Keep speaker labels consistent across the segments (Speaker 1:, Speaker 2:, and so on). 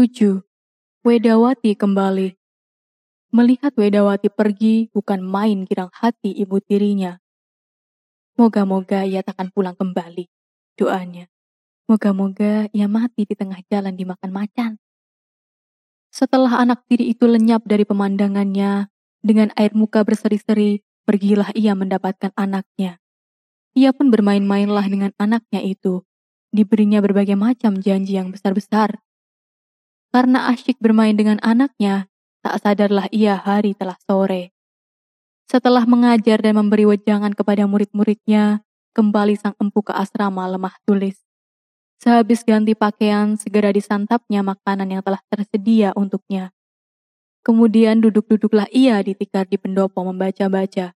Speaker 1: 7. Wedawati kembali. Melihat Wedawati pergi bukan main girang hati ibu tirinya. Moga-moga ia takkan pulang kembali. Doanya. Moga-moga ia mati di tengah jalan dimakan macan. Setelah anak tiri itu lenyap dari pemandangannya, dengan air muka berseri-seri, pergilah ia mendapatkan anaknya. Ia pun bermain-mainlah dengan anaknya itu. Diberinya berbagai macam janji yang besar-besar. Karena asyik bermain dengan anaknya, tak sadarlah ia hari telah sore. Setelah mengajar dan memberi wejangan kepada murid-muridnya, kembali sang empu ke asrama lemah tulis. Sehabis ganti pakaian, segera disantapnya makanan yang telah tersedia untuknya. Kemudian duduk-duduklah ia di tikar di pendopo membaca-baca.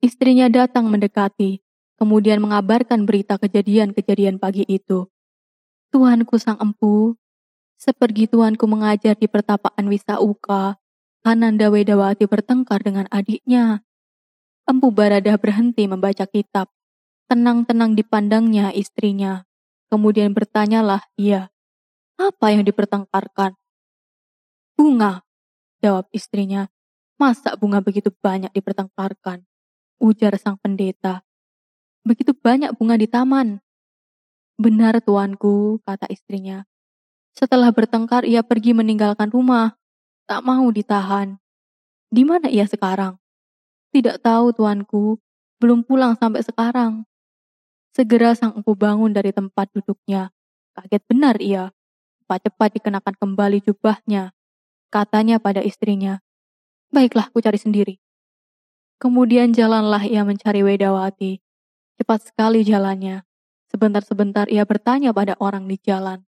Speaker 1: Istrinya datang mendekati, kemudian mengabarkan berita kejadian-kejadian pagi itu. Tuanku sang empu, sepergi tuanku mengajar di pertapaan Wisauka, Ananda Wedawati bertengkar dengan adiknya. Empu Barada berhenti membaca kitab. Tenang-tenang dipandangnya istrinya. Kemudian bertanyalah ia, apa yang dipertengkarkan? Bunga, jawab istrinya. Masa bunga begitu banyak dipertengkarkan? Ujar sang pendeta. Begitu banyak bunga di taman. Benar tuanku, kata istrinya. Setelah bertengkar ia pergi meninggalkan rumah. Tak mau ditahan. Di mana ia sekarang? Tidak tahu tuanku, belum pulang sampai sekarang. Segera sang empu bangun dari tempat duduknya. Kaget benar ia. Cepat-cepat dikenakan kembali jubahnya. Katanya pada istrinya, Baiklah, ku cari sendiri. Kemudian jalanlah ia mencari Wedawati. Cepat sekali jalannya. Sebentar-sebentar ia bertanya pada orang di jalan.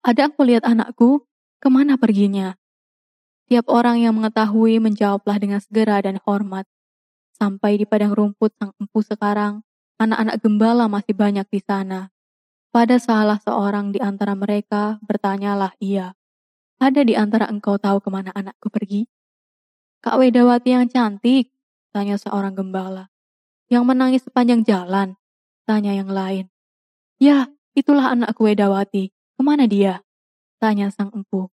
Speaker 1: Ada aku lihat anakku? Ke mana perginya? Tiap orang yang mengetahui menjawablah dengan segera dan hormat. Sampai di padang rumput sang empu sekarang, anak-anak gembala masih banyak di sana. Pada salah seorang di antara mereka bertanyalah ia, ada di antara engkau tahu ke mana anakku pergi? Kak Wedawati yang cantik, tanya seorang gembala. Yang menangis sepanjang jalan? Tanya yang lain. Ya, itulah anak kue Dawati. Ke mana dia? Tanya sang empu.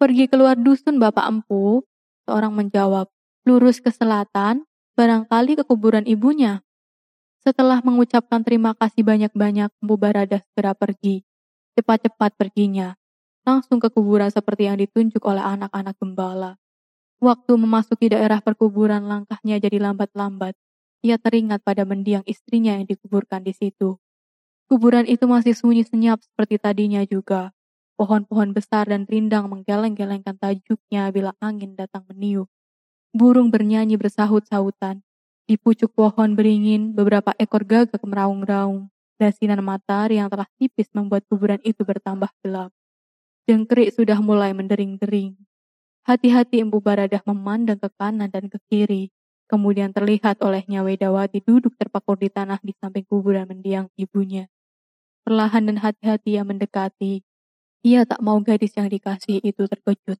Speaker 1: Pergi keluar dusun Bapak Empu. Seorang menjawab, lurus ke selatan, barangkali ke kuburan ibunya. Setelah mengucapkan terima kasih banyak-banyak, Empu Barada segera pergi. Cepat-cepat perginya. Langsung ke kuburan seperti yang ditunjuk oleh anak-anak gembala. Waktu memasuki daerah perkuburan langkahnya jadi lambat-lambat. Ia teringat pada mendiang istrinya yang dikuburkan di situ. Kuburan itu masih sunyi senyap seperti tadinya juga. Pohon-pohon besar dan rindang menggeleng-gelengkan tajuknya bila angin datang meniup. Burung bernyanyi bersahut-sahutan. Di pucuk pohon beringin, beberapa ekor gagak meraung-raung. Dan sinar matahari yang telah tipis membuat kuburan itu bertambah gelap. Jengkrik sudah mulai mendering-dering. Hati-hati Empu Baradah memandang ke kanan dan ke kiri, Kemudian terlihat olehnya Wedawati duduk terpakur di tanah di samping kuburan mendiang ibunya. Perlahan dan hati-hati ia mendekati. Ia tak mau gadis yang dikasih itu terkejut.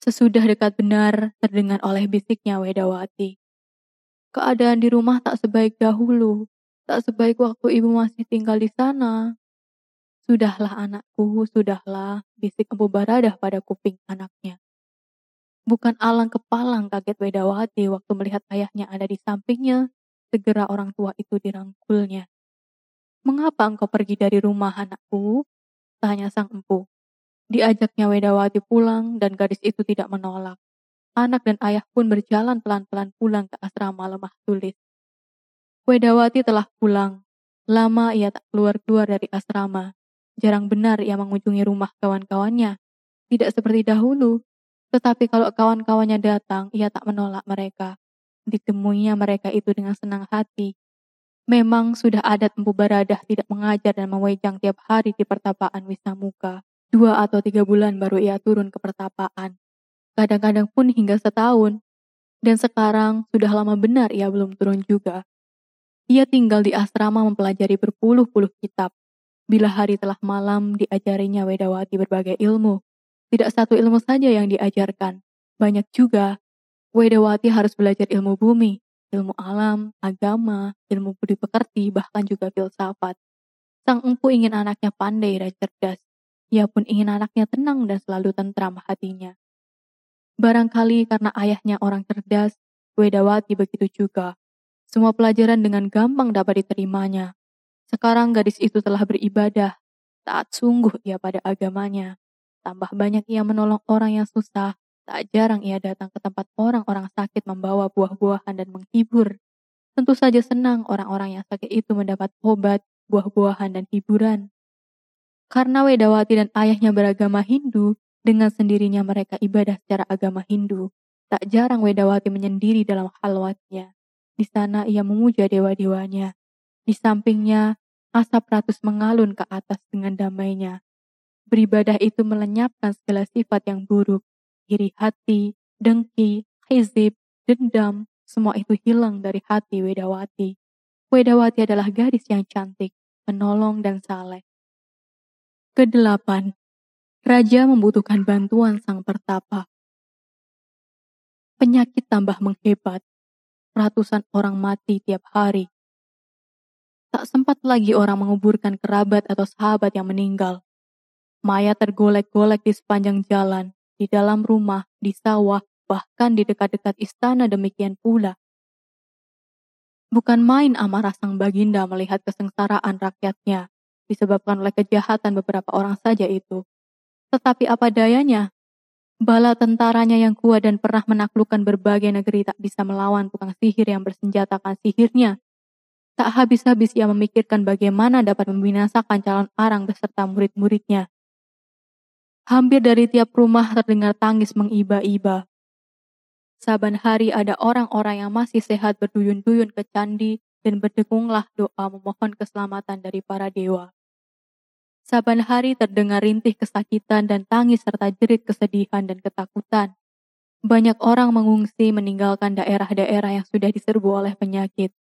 Speaker 1: Sesudah dekat benar, terdengar oleh bisiknya Wedawati. Keadaan di rumah tak sebaik dahulu, tak sebaik waktu ibu masih tinggal di sana. Sudahlah anakku, sudahlah, bisik Empu Baradah pada kuping anaknya. Bukan alang kepalang kaget Wedawati waktu melihat ayahnya ada di sampingnya, segera orang tua itu dirangkulnya. Mengapa engkau pergi dari rumah anakku? Tanya sang empu. Diajaknya Wedawati pulang dan gadis itu tidak menolak. Anak dan ayah pun berjalan pelan-pelan pulang ke asrama lemah tulis. Wedawati telah pulang. Lama ia tak keluar-keluar dari asrama. Jarang benar ia mengunjungi rumah kawan-kawannya. Tidak seperti dahulu, tetapi kalau kawan-kawannya datang, ia tak menolak mereka. Ditemuinya mereka itu dengan senang hati. Memang sudah adat Empu Baradah tidak mengajar dan mewejang tiap hari di pertapaan Wisamuka. Dua atau tiga bulan baru ia turun ke pertapaan. Kadang-kadang pun hingga setahun. Dan sekarang sudah lama benar ia belum turun juga. Ia tinggal di asrama mempelajari berpuluh-puluh kitab. Bila hari telah malam diajarinya Wedawati berbagai ilmu, tidak satu ilmu saja yang diajarkan, banyak juga. Wedawati harus belajar ilmu bumi, ilmu alam, agama, ilmu budi pekerti, bahkan juga filsafat. Sang empu ingin anaknya pandai dan cerdas. Ia pun ingin anaknya tenang dan selalu tentram hatinya. Barangkali karena ayahnya orang cerdas, Wedawati begitu juga. Semua pelajaran dengan gampang dapat diterimanya. Sekarang gadis itu telah beribadah. Taat sungguh ia pada agamanya. Tambah banyak ia menolong orang yang susah. Tak jarang ia datang ke tempat orang-orang sakit membawa buah-buahan dan menghibur. Tentu saja senang orang-orang yang sakit itu mendapat obat, buah-buahan, dan hiburan. Karena Wedawati dan ayahnya beragama Hindu, dengan sendirinya mereka ibadah secara agama Hindu. Tak jarang Wedawati menyendiri dalam halwatnya. Di sana ia memuja dewa-dewanya. Di sampingnya, asap ratus mengalun ke atas dengan damainya. Beribadah itu melenyapkan segala sifat yang buruk, iri hati, dengki, hizib, dendam, semua itu hilang dari hati Wedawati. Wedawati adalah gadis yang cantik, penolong dan saleh. Kedelapan, Raja membutuhkan bantuan sang pertapa. Penyakit tambah menghebat. Ratusan orang mati tiap hari. Tak sempat lagi orang menguburkan kerabat atau sahabat yang meninggal. Mayat tergolek-golek di sepanjang jalan, di dalam rumah, di sawah, bahkan di dekat-dekat istana demikian pula. Bukan main amarah sang baginda melihat kesengsaraan rakyatnya, disebabkan oleh kejahatan beberapa orang saja itu. Tetapi apa dayanya? Bala tentaranya yang kuat dan pernah menaklukkan berbagai negeri tak bisa melawan tukang sihir yang bersenjatakan sihirnya. Tak habis-habis ia memikirkan bagaimana dapat membinasakan calon arang beserta murid-muridnya. Hampir dari tiap rumah terdengar tangis mengiba-iba. Saban hari ada orang-orang yang masih sehat berduyun-duyun ke candi dan berdekunglah doa memohon keselamatan dari para dewa. Saban hari terdengar rintih kesakitan dan tangis serta jerit kesedihan dan ketakutan. Banyak orang mengungsi meninggalkan daerah-daerah yang sudah diserbu oleh penyakit.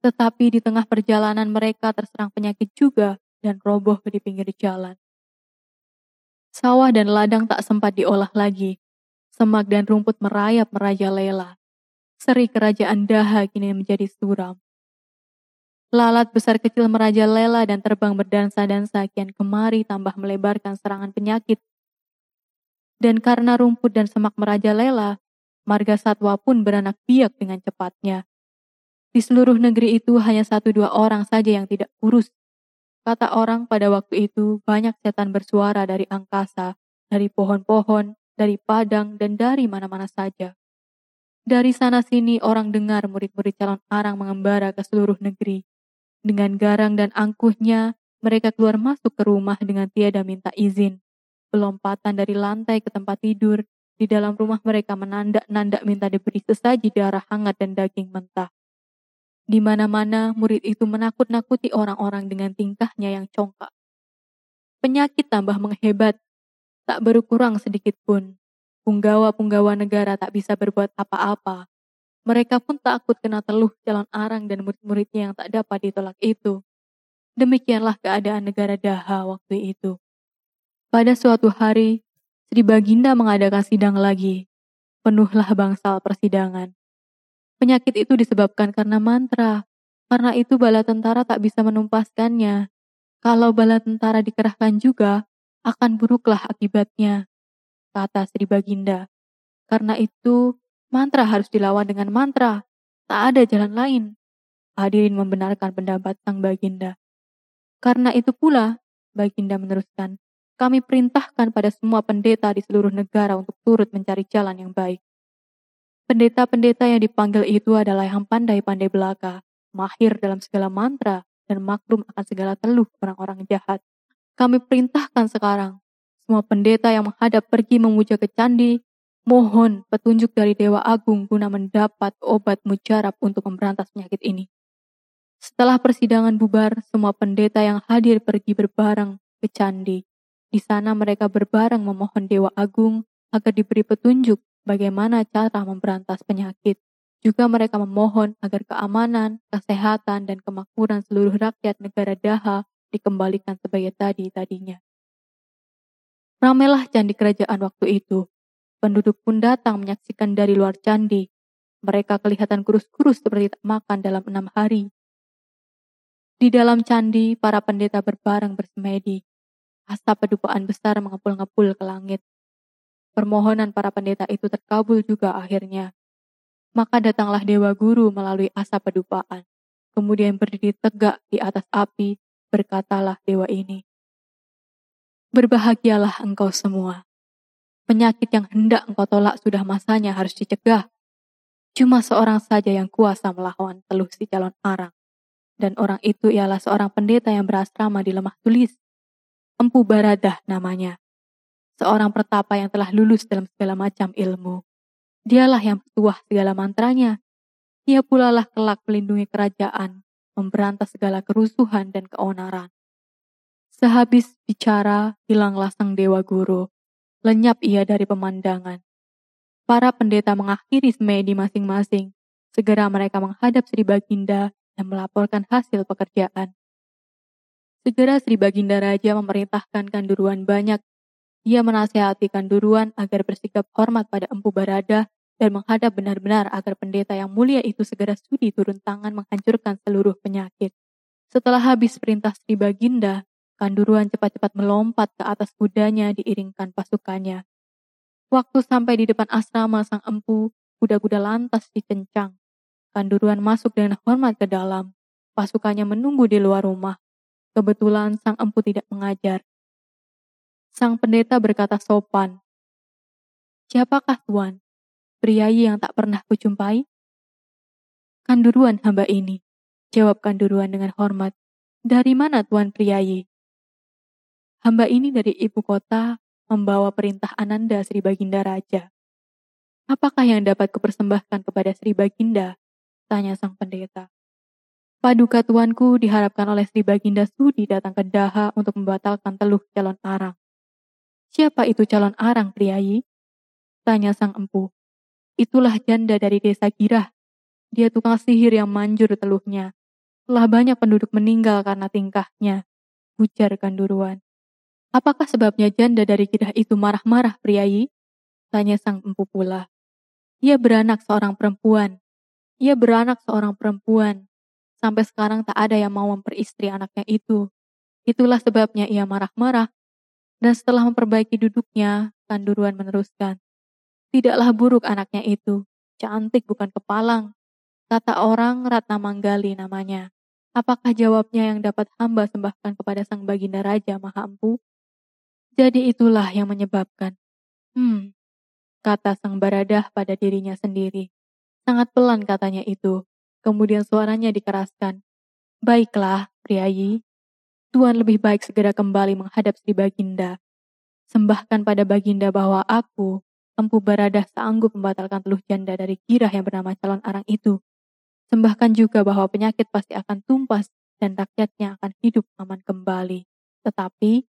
Speaker 1: Tetapi di tengah perjalanan mereka terserang penyakit juga dan roboh di pinggir jalan. Sawah dan ladang tak sempat diolah lagi. Semak dan rumput merayap merajalela. Seri kerajaan Daha kini menjadi suram. Lalat besar kecil merajalela dan terbang berdansa-dansa kian kemari tambah melebarkan serangan penyakit. Dan karena rumput dan semak merajalela, marga satwa pun beranak biak dengan cepatnya. Di seluruh negeri itu hanya satu dua orang saja yang tidak kurus. Kata orang pada waktu itu banyak setan bersuara dari angkasa, dari pohon-pohon, dari padang, dan dari mana-mana saja. Dari sana sini orang dengar murid-murid calon arang mengembara ke seluruh negeri dengan garang dan angkuhnya, mereka keluar masuk ke rumah dengan tiada minta izin. Pelompatan dari lantai ke tempat tidur, di dalam rumah mereka menandak-nandak minta diberi sesaji darah hangat dan daging mentah. Di mana-mana murid itu menakut-nakuti orang-orang dengan tingkahnya yang congkak. Penyakit tambah menghebat, tak berkurang sedikit pun. Punggawa-punggawa negara tak bisa berbuat apa-apa. Mereka pun takut kena teluh jalan arang dan murid-muridnya yang tak dapat ditolak itu. Demikianlah keadaan negara Daha waktu itu. Pada suatu hari, Sri Baginda mengadakan sidang lagi. Penuhlah bangsal persidangan. Penyakit itu disebabkan karena mantra. Karena itu bala tentara tak bisa menumpaskannya. Kalau bala tentara dikerahkan juga, akan buruklah akibatnya, kata Sri Baginda. Karena itu, Mantra harus dilawan dengan mantra. Tak ada jalan lain. Hadirin membenarkan pendapat sang Baginda. Karena itu pula, Baginda meneruskan, kami perintahkan pada semua pendeta di seluruh negara untuk turut mencari jalan yang baik. Pendeta-pendeta yang dipanggil itu adalah yang pandai-pandai belaka, mahir dalam segala mantra, dan maklum akan segala teluh orang-orang jahat. Kami perintahkan sekarang, semua pendeta yang menghadap pergi memuja ke candi, Mohon petunjuk dari Dewa Agung guna mendapat obat mujarab untuk memberantas penyakit ini. Setelah persidangan bubar, semua pendeta yang hadir pergi berbareng ke candi. Di sana mereka berbareng memohon Dewa Agung agar diberi petunjuk bagaimana cara memberantas penyakit. Juga mereka memohon agar keamanan, kesehatan, dan kemakmuran seluruh rakyat negara Daha dikembalikan sebagai tadi-tadinya. Ramelah candi kerajaan waktu itu. Penduduk pun datang menyaksikan dari luar candi. Mereka kelihatan kurus-kurus seperti tak makan dalam enam hari. Di dalam candi, para pendeta berbareng bersemedi. asap pedupaan besar mengepul-ngepul ke langit. Permohonan para pendeta itu terkabul juga akhirnya. Maka datanglah Dewa Guru melalui asap pedupaan. Kemudian berdiri tegak di atas api, berkatalah Dewa ini. Berbahagialah engkau semua. Penyakit yang hendak engkau tolak sudah masanya harus dicegah. Cuma seorang saja yang kuasa melawan teluh si calon arang. Dan orang itu ialah seorang pendeta yang berasrama di lemah tulis. Empu Baradah namanya seorang pertapa yang telah lulus dalam segala macam ilmu. Dialah yang petuah segala mantranya. Ia pula lah kelak melindungi kerajaan, memberantas segala kerusuhan dan keonaran. Sehabis bicara, hilanglah sang dewa guru. Lenyap ia dari pemandangan. Para pendeta mengakhiri semedi masing-masing. Segera mereka menghadap Sri Baginda dan melaporkan hasil pekerjaan. Segera Sri Baginda Raja memerintahkan kanduruan banyak ia menasihati Kanduruan agar bersikap hormat pada Empu Barada dan menghadap benar-benar agar pendeta yang mulia itu segera sudi turun tangan menghancurkan seluruh penyakit. Setelah habis perintah Sri Baginda, Kanduruan cepat-cepat melompat ke atas kudanya diiringkan pasukannya. Waktu sampai di depan asrama sang empu, kuda-kuda lantas dikencang. Kanduruan masuk dengan hormat ke dalam. Pasukannya menunggu di luar rumah. Kebetulan sang empu tidak mengajar. Sang pendeta berkata sopan, Siapakah Tuan? Priayi yang tak pernah kucumpai? Kanduruan hamba ini, jawab Kanduruan dengan hormat. Dari mana Tuan Priayi? Hamba ini dari ibu kota membawa perintah Ananda Sri Baginda Raja. Apakah yang dapat kupersembahkan kepada Sri Baginda? Tanya sang pendeta. Paduka tuanku diharapkan oleh Sri Baginda Sudi datang ke Daha untuk membatalkan teluh calon arang. Siapa itu calon arang, priayi? Tanya sang empu. Itulah janda dari desa Girah. Dia tukang sihir yang manjur teluhnya. Telah banyak penduduk meninggal karena tingkahnya. Ujar kanduruan. Apakah sebabnya janda dari Girah itu marah-marah, priayi? Tanya sang empu pula. Ia beranak seorang perempuan. Ia beranak seorang perempuan. Sampai sekarang tak ada yang mau memperistri anaknya itu. Itulah sebabnya ia marah-marah dan setelah memperbaiki duduknya, Kanduruan meneruskan. Tidaklah buruk anaknya itu, cantik bukan kepalang. Kata orang Ratna Manggali namanya. Apakah jawabnya yang dapat hamba sembahkan kepada Sang Baginda Raja Maha Empu? Jadi itulah yang menyebabkan. Hmm, kata Sang Baradah pada dirinya sendiri. Sangat pelan katanya itu. Kemudian suaranya dikeraskan. Baiklah, Priayi, Tuan lebih baik segera kembali menghadap Sri Baginda. Sembahkan pada Baginda bahwa aku, Empu Baradah sanggup membatalkan teluh janda dari kirah yang bernama calon arang itu. Sembahkan juga bahwa penyakit pasti akan tumpas dan rakyatnya akan hidup aman kembali. Tetapi,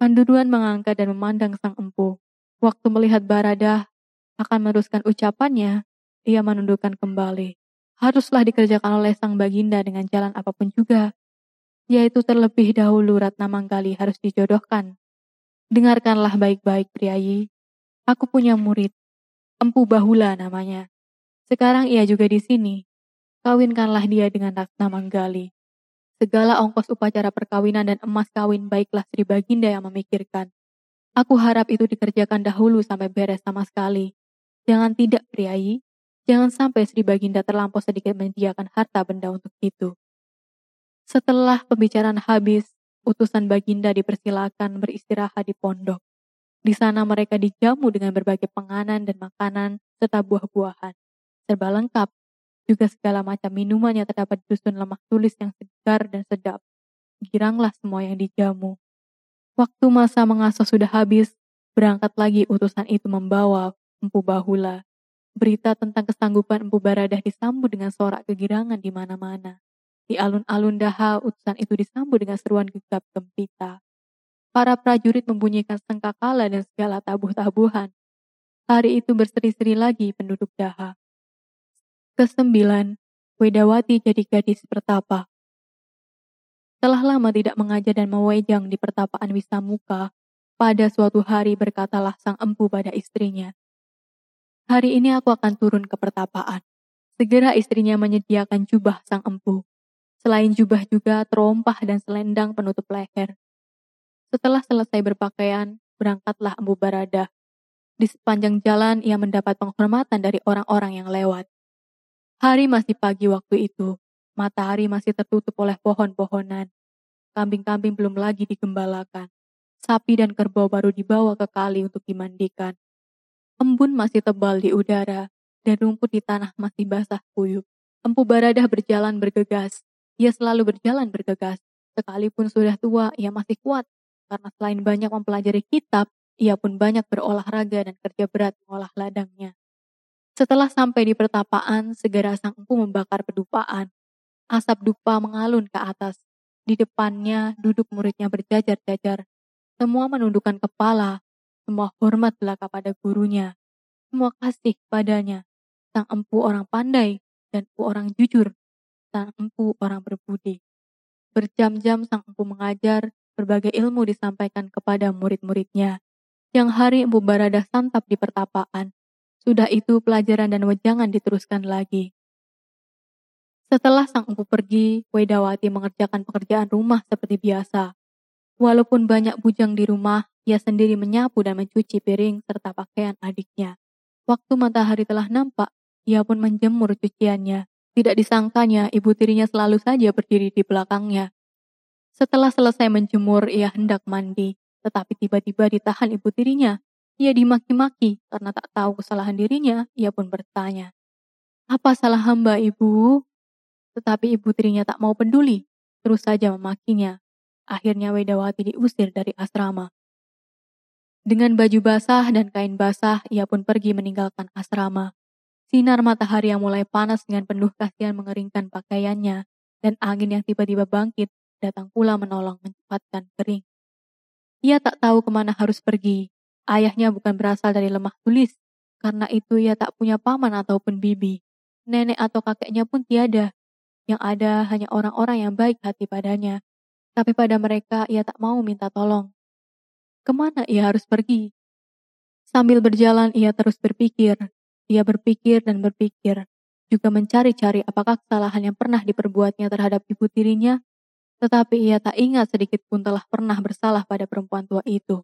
Speaker 1: Panduduan mengangkat dan memandang sang empu. Waktu melihat Baradah akan meneruskan ucapannya, ia menundukkan kembali. Haruslah dikerjakan oleh sang baginda dengan jalan apa pun juga yaitu terlebih dahulu Ratna Manggali harus dijodohkan. Dengarkanlah baik-baik priayi, aku punya murid, Empu Bahula namanya. Sekarang ia juga di sini. Kawinkanlah dia dengan Ratna Manggali. Segala ongkos upacara perkawinan dan emas kawin baiklah Sri Baginda yang memikirkan. Aku harap itu dikerjakan dahulu sampai beres sama sekali. Jangan tidak, priayi. Jangan sampai Sri Baginda terlampau sedikit menyediakan harta benda untuk itu. Setelah pembicaraan habis, utusan Baginda dipersilakan beristirahat di pondok. Di sana mereka dijamu dengan berbagai penganan dan makanan serta buah-buahan. Serba lengkap, juga segala macam minuman yang terdapat di dusun lemah tulis yang segar dan sedap. Giranglah semua yang dijamu. Waktu masa mengasuh sudah habis, berangkat lagi utusan itu membawa Empu Bahula. Berita tentang kesanggupan Empu Baradah disambut dengan sorak kegirangan di mana-mana. Di alun-alun Daha, utusan itu disambut dengan seruan gegap gempita. Para prajurit membunyikan sengkakala dan segala tabuh-tabuhan. Hari itu berseri-seri lagi penduduk Daha. Kesembilan, Wedawati jadi gadis pertapa. Telah lama tidak mengajar dan mewejang di pertapaan Wisamuka, pada suatu hari berkatalah sang empu pada istrinya, Hari ini aku akan turun ke pertapaan. Segera istrinya menyediakan jubah sang empu. Selain jubah juga terompah dan selendang penutup leher. Setelah selesai berpakaian, berangkatlah Empu Baradah. Di sepanjang jalan ia mendapat penghormatan dari orang-orang yang lewat. Hari masih pagi waktu itu. Matahari masih tertutup oleh pohon-pohonan. Kambing-kambing belum lagi digembalakan. Sapi dan kerbau baru dibawa ke kali untuk dimandikan. Embun masih tebal di udara, dan rumput di tanah masih basah kuyup. Empu Baradah berjalan bergegas. Ia selalu berjalan bergegas. Sekalipun sudah tua, ia masih kuat. Karena selain banyak mempelajari kitab, ia pun banyak berolahraga dan kerja berat mengolah ladangnya. Setelah sampai di pertapaan, segera sang empu membakar pedupaan. Asap dupa mengalun ke atas. Di depannya duduk muridnya berjajar-jajar. Semua menundukkan kepala, semua hormat belaka pada gurunya. Semua kasih padanya. Sang empu orang pandai dan empu orang jujur. Sang empu orang berbudi. Berjam-jam sang empu mengajar, berbagai ilmu disampaikan kepada murid-muridnya. Yang hari empu baradah santap di pertapaan. Sudah itu pelajaran dan wejangan diteruskan lagi. Setelah sang empu pergi, Wedawati mengerjakan pekerjaan rumah seperti biasa. Walaupun banyak bujang di rumah, ia sendiri menyapu dan mencuci piring serta pakaian adiknya. Waktu matahari telah nampak, ia pun menjemur cuciannya. Tidak disangkanya, ibu tirinya selalu saja berdiri di belakangnya. Setelah selesai menjemur, ia hendak mandi, tetapi tiba-tiba ditahan ibu tirinya. Ia dimaki-maki karena tak tahu kesalahan dirinya, ia pun bertanya, Apa salah hamba ibu? Tetapi ibu tirinya tak mau peduli, terus saja memakinya. Akhirnya Wedawati diusir dari asrama. Dengan baju basah dan kain basah, ia pun pergi meninggalkan asrama. Sinar matahari yang mulai panas dengan penuh kasihan mengeringkan pakaiannya, dan angin yang tiba-tiba bangkit datang pula menolong mencepatkan kering. Ia tak tahu ke mana harus pergi. Ayahnya bukan berasal dari lemah tulis, karena itu ia tak punya paman ataupun bibi. Nenek atau kakeknya pun tiada. Yang ada hanya orang-orang yang baik hati padanya. Tapi pada mereka ia tak mau minta tolong. Ke mana ia harus pergi? Sambil berjalan ia terus berpikir. Ia berpikir dan berpikir, juga mencari-cari apakah kesalahan yang pernah diperbuatnya terhadap ibu tirinya, tetapi ia tak ingat sedikit pun telah pernah bersalah pada perempuan tua itu.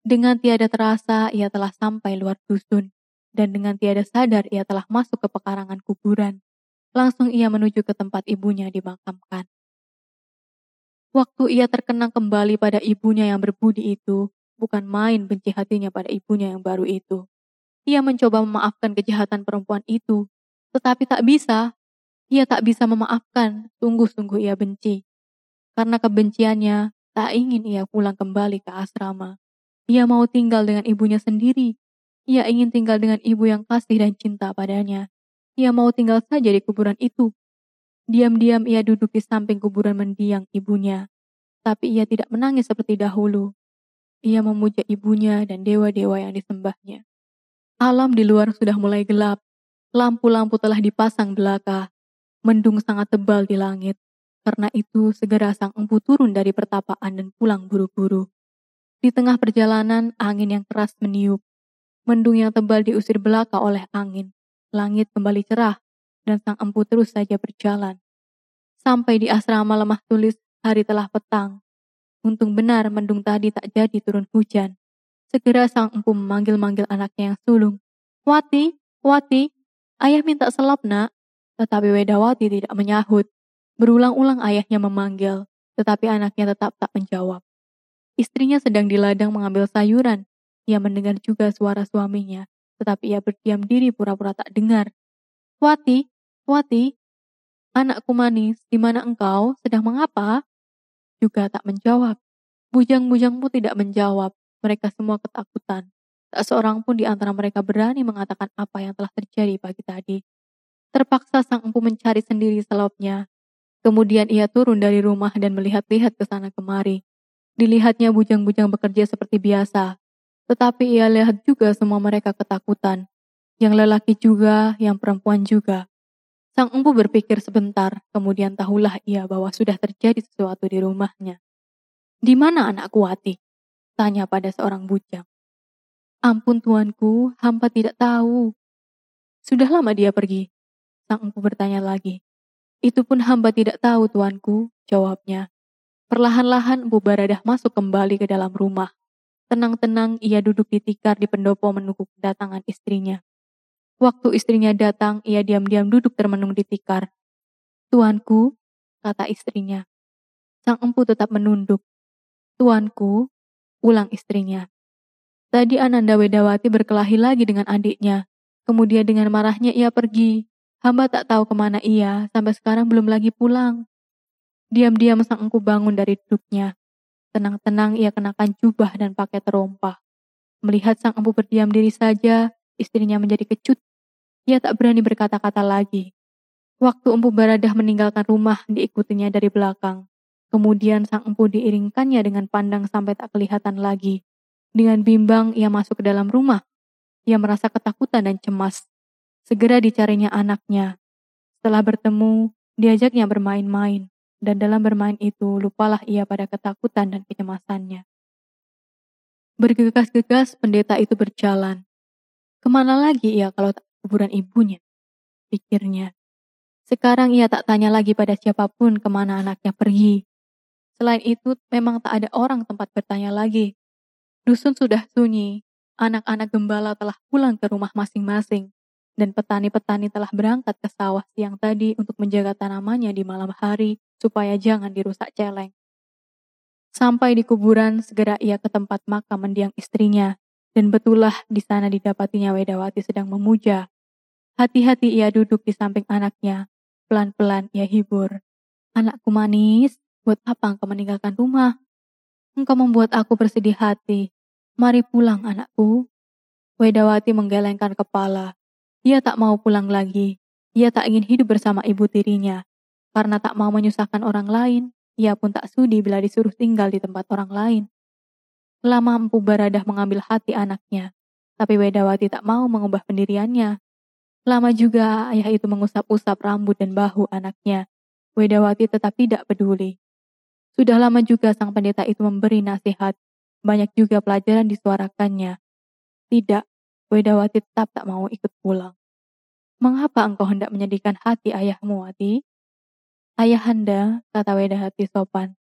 Speaker 1: Dengan tiada terasa ia telah sampai luar dusun, dan dengan tiada sadar ia telah masuk ke pekarangan kuburan. Langsung ia menuju ke tempat ibunya dimakamkan. Waktu ia terkenang kembali pada ibunya yang berbudi itu, bukan main benci hatinya pada ibunya yang baru itu. Ia mencoba memaafkan kejahatan perempuan itu, tetapi tak bisa. Ia tak bisa memaafkan, sungguh-sungguh ia benci. Karena kebenciannya, tak ingin ia pulang kembali ke asrama. Ia mau tinggal dengan ibunya sendiri. Ia ingin tinggal dengan ibu yang kasih dan cinta padanya. Ia mau tinggal saja di kuburan itu, Diam-diam ia duduk di samping kuburan mendiang ibunya. Tapi ia tidak menangis seperti dahulu. Ia memuja ibunya dan dewa-dewa yang disembahnya. Alam di luar sudah mulai gelap. Lampu-lampu telah dipasang belaka. Mendung sangat tebal di langit. Karena itu segera sang empu turun dari pertapaan dan pulang buru-buru. Di tengah perjalanan, angin yang keras meniup. Mendung yang tebal diusir belaka oleh angin. Langit kembali cerah dan sang empu terus saja berjalan. Sampai di asrama lemah tulis, hari telah petang. Untung benar mendung tadi tak jadi turun hujan. Segera sang empu memanggil-manggil anaknya yang sulung. Wati, Wati, ayah minta selop nak. Tetapi Wedawati tidak menyahut. Berulang-ulang ayahnya memanggil, tetapi anaknya tetap tak menjawab. Istrinya sedang di ladang mengambil sayuran. Ia mendengar juga suara suaminya, tetapi ia berdiam diri pura-pura tak dengar. Wati, Wati, anakku manis, di mana engkau? Sedang mengapa? Juga tak menjawab. Bujang-bujangmu tidak menjawab. Mereka semua ketakutan. Tak seorang pun di antara mereka berani mengatakan apa yang telah terjadi pagi tadi. Terpaksa sang empu mencari sendiri selopnya. Kemudian ia turun dari rumah dan melihat-lihat ke sana kemari. Dilihatnya bujang-bujang bekerja seperti biasa. Tetapi ia lihat juga semua mereka ketakutan. Yang lelaki juga, yang perempuan juga. Sang empu berpikir sebentar, kemudian tahulah ia bahwa sudah terjadi sesuatu di rumahnya. Di mana anakku Wati? Tanya pada seorang bujang. Ampun tuanku, hamba tidak tahu. Sudah lama dia pergi. Sang empu bertanya lagi. Itu pun hamba tidak tahu tuanku, jawabnya. Perlahan-lahan Empu Baradah masuk kembali ke dalam rumah. Tenang-tenang ia duduk di tikar di pendopo menunggu kedatangan istrinya. Waktu istrinya datang, ia diam-diam duduk termenung di tikar. Tuanku, kata istrinya. Sang empu tetap menunduk. Tuanku, ulang istrinya. Tadi Ananda Wedawati berkelahi lagi dengan adiknya. Kemudian dengan marahnya ia pergi. Hamba tak tahu ke mana ia, sampai sekarang belum lagi pulang. Diam-diam sang engku bangun dari duduknya. Tenang-tenang ia kenakan jubah dan pakai terompah. Melihat sang empu berdiam diri saja, istrinya menjadi kecut. Ia tak berani berkata-kata lagi. Waktu empu Baradah meninggalkan rumah diikutinya dari belakang. Kemudian sang empu diiringkannya dengan pandang sampai tak kelihatan lagi. Dengan bimbang ia masuk ke dalam rumah. Ia merasa ketakutan dan cemas. Segera dicarinya anaknya. Setelah bertemu, diajaknya bermain-main dan dalam bermain itu lupalah ia pada ketakutan dan kecemasannya. Bergegas-gegas pendeta itu berjalan. Ke mana lagi ia kalau tak kuburan ibunya? Pikirnya. Sekarang ia tak tanya lagi pada siapa pun ke mana anaknya pergi. Selain itu, memang tak ada orang tempat bertanya lagi. Dusun sudah sunyi, anak-anak gembala telah pulang ke rumah masing-masing, dan petani-petani telah berangkat ke sawah siang tadi untuk menjaga tanamannya di malam hari supaya jangan dirusak celeng. Sampai di kuburan, segera ia ke tempat makam mendiang istrinya, dan betullah di sana didapatinya Wedawati sedang memuja. Hati-hati ia duduk di samping anaknya, pelan-pelan ia hibur. Anakku manis, buat apa engkau meninggalkan rumah? Engkau membuat aku bersedih hati. Mari pulang anakku. Wedawati menggelengkan kepala. Ia tak mau pulang lagi. Ia tak ingin hidup bersama ibu tirinya. Karena tak mau menyusahkan orang lain, ia pun tak sudi bila disuruh tinggal di tempat orang lain. Lama Empu Baradah mengambil hati anaknya, tapi Wedawati tak mau mengubah pendiriannya. Lama juga ayah itu mengusap-usap rambut dan bahu anaknya. Wedawati tetap tidak peduli. Sudah lama juga sang pendeta itu memberi nasihat. Banyak juga pelajaran disuarakannya. Tidak, Wedawati tetap tak mau ikut pulang. Mengapa engkau hendak menyedihkan hati ayahmu, Wati? Ayahanda, kata Wedahati sopan,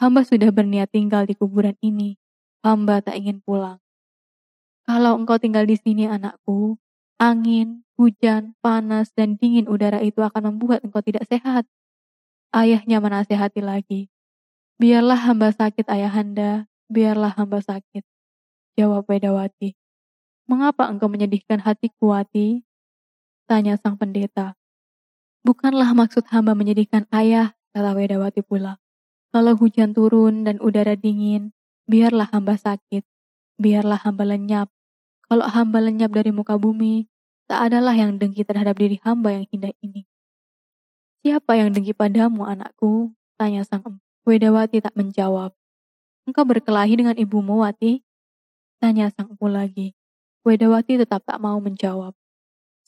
Speaker 1: hamba sudah berniat tinggal di kuburan ini. Hamba tak ingin pulang. Kalau engkau tinggal di sini anakku, angin, hujan, panas, dan dingin udara itu akan membuat engkau tidak sehat. Ayahnya menasehati lagi. Biarlah hamba sakit ayahanda, biarlah hamba sakit. Jawab Wedawati. Mengapa engkau menyedihkan hatiku, Wati? Tanya sang pendeta. Bukanlah maksud hamba menyedihkan ayah, kata Wedawati pula. Kalau hujan turun dan udara dingin, biarlah hamba sakit, biarlah hamba lenyap. Kalau hamba lenyap dari muka bumi, tak adalah yang dengki terhadap diri hamba yang indah ini. Siapa yang dengki padamu, anakku? Tanya sang. Wedawati tak menjawab. Engkau berkelahi dengan ibumu, Wati? Tanya sang empu lagi. Wedawati tetap tak mau menjawab.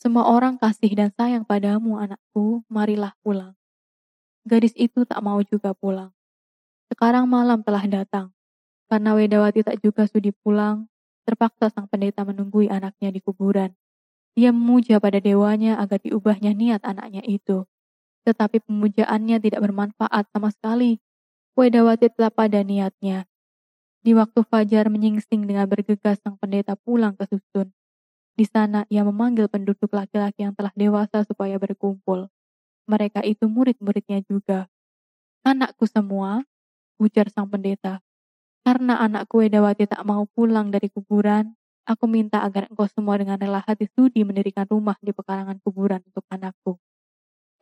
Speaker 1: Semua orang kasih dan sayang padamu, anakku, marilah pulang. Gadis itu tak mau juga pulang. Sekarang malam telah datang. Karena Wedawati tak juga sudi pulang, terpaksa sang pendeta menunggui anaknya di kuburan. Dia memuja pada dewanya agar diubahnya niat anaknya itu. Tetapi pemujaannya tidak bermanfaat sama sekali. Wedawati tetap pada niatnya. Di waktu fajar menyingsing dengan bergegas sang pendeta pulang ke susun. Di sana ia memanggil penduduk laki-laki yang telah dewasa supaya berkumpul. Mereka itu murid-muridnya juga. Anakku semua, ujar sang pendeta. Karena anakku Edawati tak mau pulang dari kuburan, aku minta agar engkau semua dengan rela hati sudi mendirikan rumah di pekarangan kuburan untuk anakku.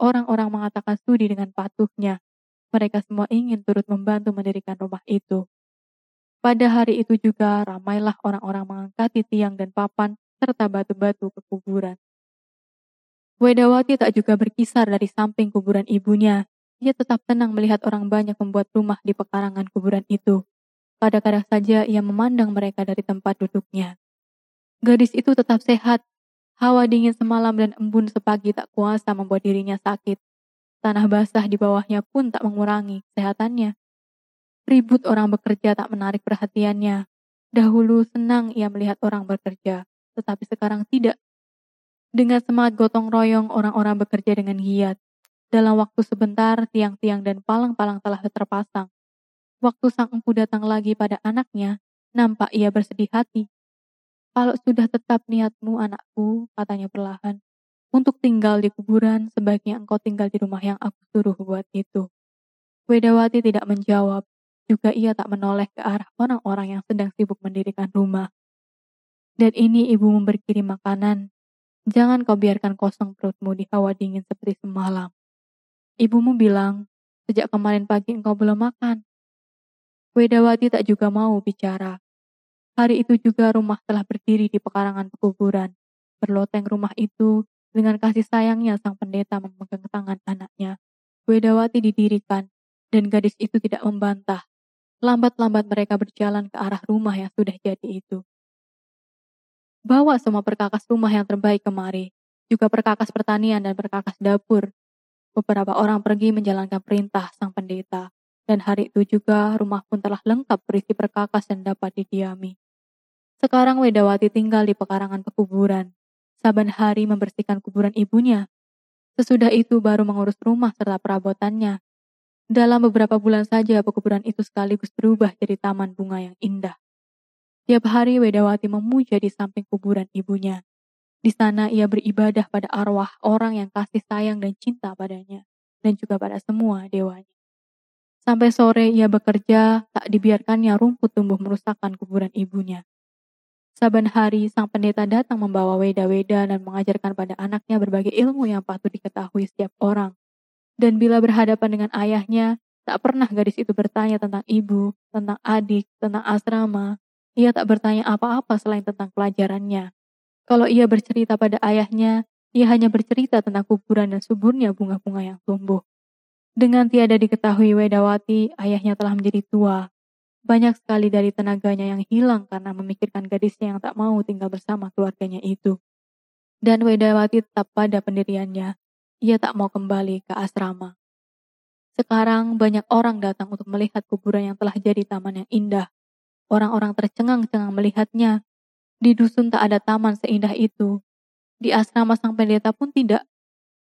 Speaker 1: Orang-orang mengatakan studi dengan patuhnya. Mereka semua ingin turut membantu mendirikan rumah itu. Pada hari itu juga ramailah orang-orang mengangkati tiang dan papan serta batu-batu ke kuburan. Wedawati tak juga berkisar dari samping kuburan ibunya. Ia tetap tenang melihat orang banyak membuat rumah di pekarangan kuburan itu. Kadang-kadang saja ia memandang mereka dari tempat duduknya. Gadis itu tetap sehat. Hawa dingin semalam dan embun sepagi tak kuasa membuat dirinya sakit. Tanah basah di bawahnya pun tak mengurangi kesehatannya. Ribut orang bekerja tak menarik perhatiannya. Dahulu senang ia melihat orang bekerja tetapi sekarang tidak. Dengan semangat gotong royong, orang-orang bekerja dengan giat. Dalam waktu sebentar, tiang-tiang dan palang-palang telah terpasang. Waktu sang empu datang lagi pada anaknya, nampak ia bersedih hati. Kalau sudah tetap niatmu anakku, katanya perlahan, untuk tinggal di kuburan, sebaiknya engkau tinggal di rumah yang aku suruh buat itu. Wedawati tidak menjawab, juga ia tak menoleh ke arah orang-orang yang sedang sibuk mendirikan rumah. Dan ini ibu berkirim makanan. Jangan kau biarkan kosong perutmu di hawa dingin seperti semalam. Ibumu bilang, sejak kemarin pagi engkau belum makan. Wedawati tak juga mau bicara. Hari itu juga rumah telah berdiri di pekarangan pekuburan. Berloteng rumah itu dengan kasih sayangnya sang pendeta memegang tangan anaknya. Wedawati didirikan dan gadis itu tidak membantah. Lambat-lambat mereka berjalan ke arah rumah yang sudah jadi itu. Bawa semua perkakas rumah yang terbaik kemari, juga perkakas pertanian dan perkakas dapur. Beberapa orang pergi menjalankan perintah sang pendeta, dan hari itu juga rumah pun telah lengkap berisi perkakas dan dapat didiami. Sekarang Wedawati tinggal di pekarangan pekuburan. Saban hari membersihkan kuburan ibunya. Sesudah itu baru mengurus rumah serta perabotannya dalam beberapa bulan saja pekuburan itu sekaligus berubah jadi taman bunga yang indah. Tiap hari Wedawati memuja di samping kuburan ibunya. Di sana ia beribadah pada arwah orang yang kasih sayang dan cinta padanya, dan juga pada semua dewanya. Sampai sore ia bekerja, tak dibiarkannya rumput tumbuh merusakkan kuburan ibunya. Saban hari sang pendeta datang membawa weda-weda dan mengajarkan pada anaknya berbagai ilmu yang patut diketahui setiap orang dan bila berhadapan dengan ayahnya, tak pernah gadis itu bertanya tentang ibu, tentang adik, tentang asrama. Ia tak bertanya apa-apa selain tentang pelajarannya. Kalau ia bercerita pada ayahnya, ia hanya bercerita tentang kuburan dan suburnya bunga-bunga yang tumbuh. Dengan tiada diketahui Wedawati, ayahnya telah menjadi tua. Banyak sekali dari tenaganya yang hilang karena memikirkan gadisnya yang tak mau tinggal bersama keluarganya itu. Dan Wedawati tetap pada pendiriannya, ia tak mau kembali ke asrama. Sekarang banyak orang datang untuk melihat kuburan yang telah jadi taman yang indah. Orang-orang tercengang-cengang melihatnya. Di dusun tak ada taman seindah itu. Di asrama sang pendeta pun tidak.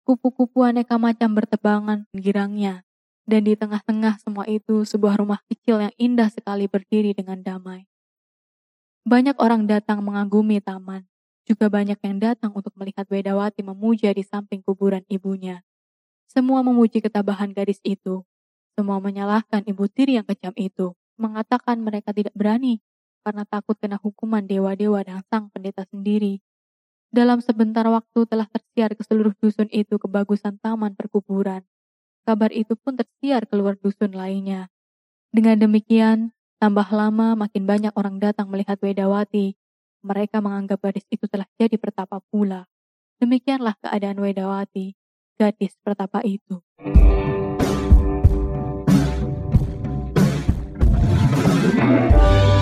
Speaker 1: Kupu-kupu aneka macam bertebangan girangnya. Dan di tengah-tengah semua itu sebuah rumah kecil yang indah sekali berdiri dengan damai. Banyak orang datang mengagumi taman. Juga banyak yang datang untuk melihat Wedawati memuja di samping kuburan ibunya. Semua memuji ketabahan gadis itu. Semua menyalahkan ibu tiri yang kejam itu, mengatakan mereka tidak berani karena takut kena hukuman dewa-dewa dan sang pendeta sendiri. Dalam sebentar waktu telah tersiar ke seluruh dusun itu kebagusan taman perkuburan. Kabar itu pun tersiar keluar dusun lainnya. Dengan demikian, tambah lama makin banyak orang datang melihat Wedawati mereka menganggap gadis itu telah jadi pertapa pula. Demikianlah keadaan Wedawati, gadis pertapa itu.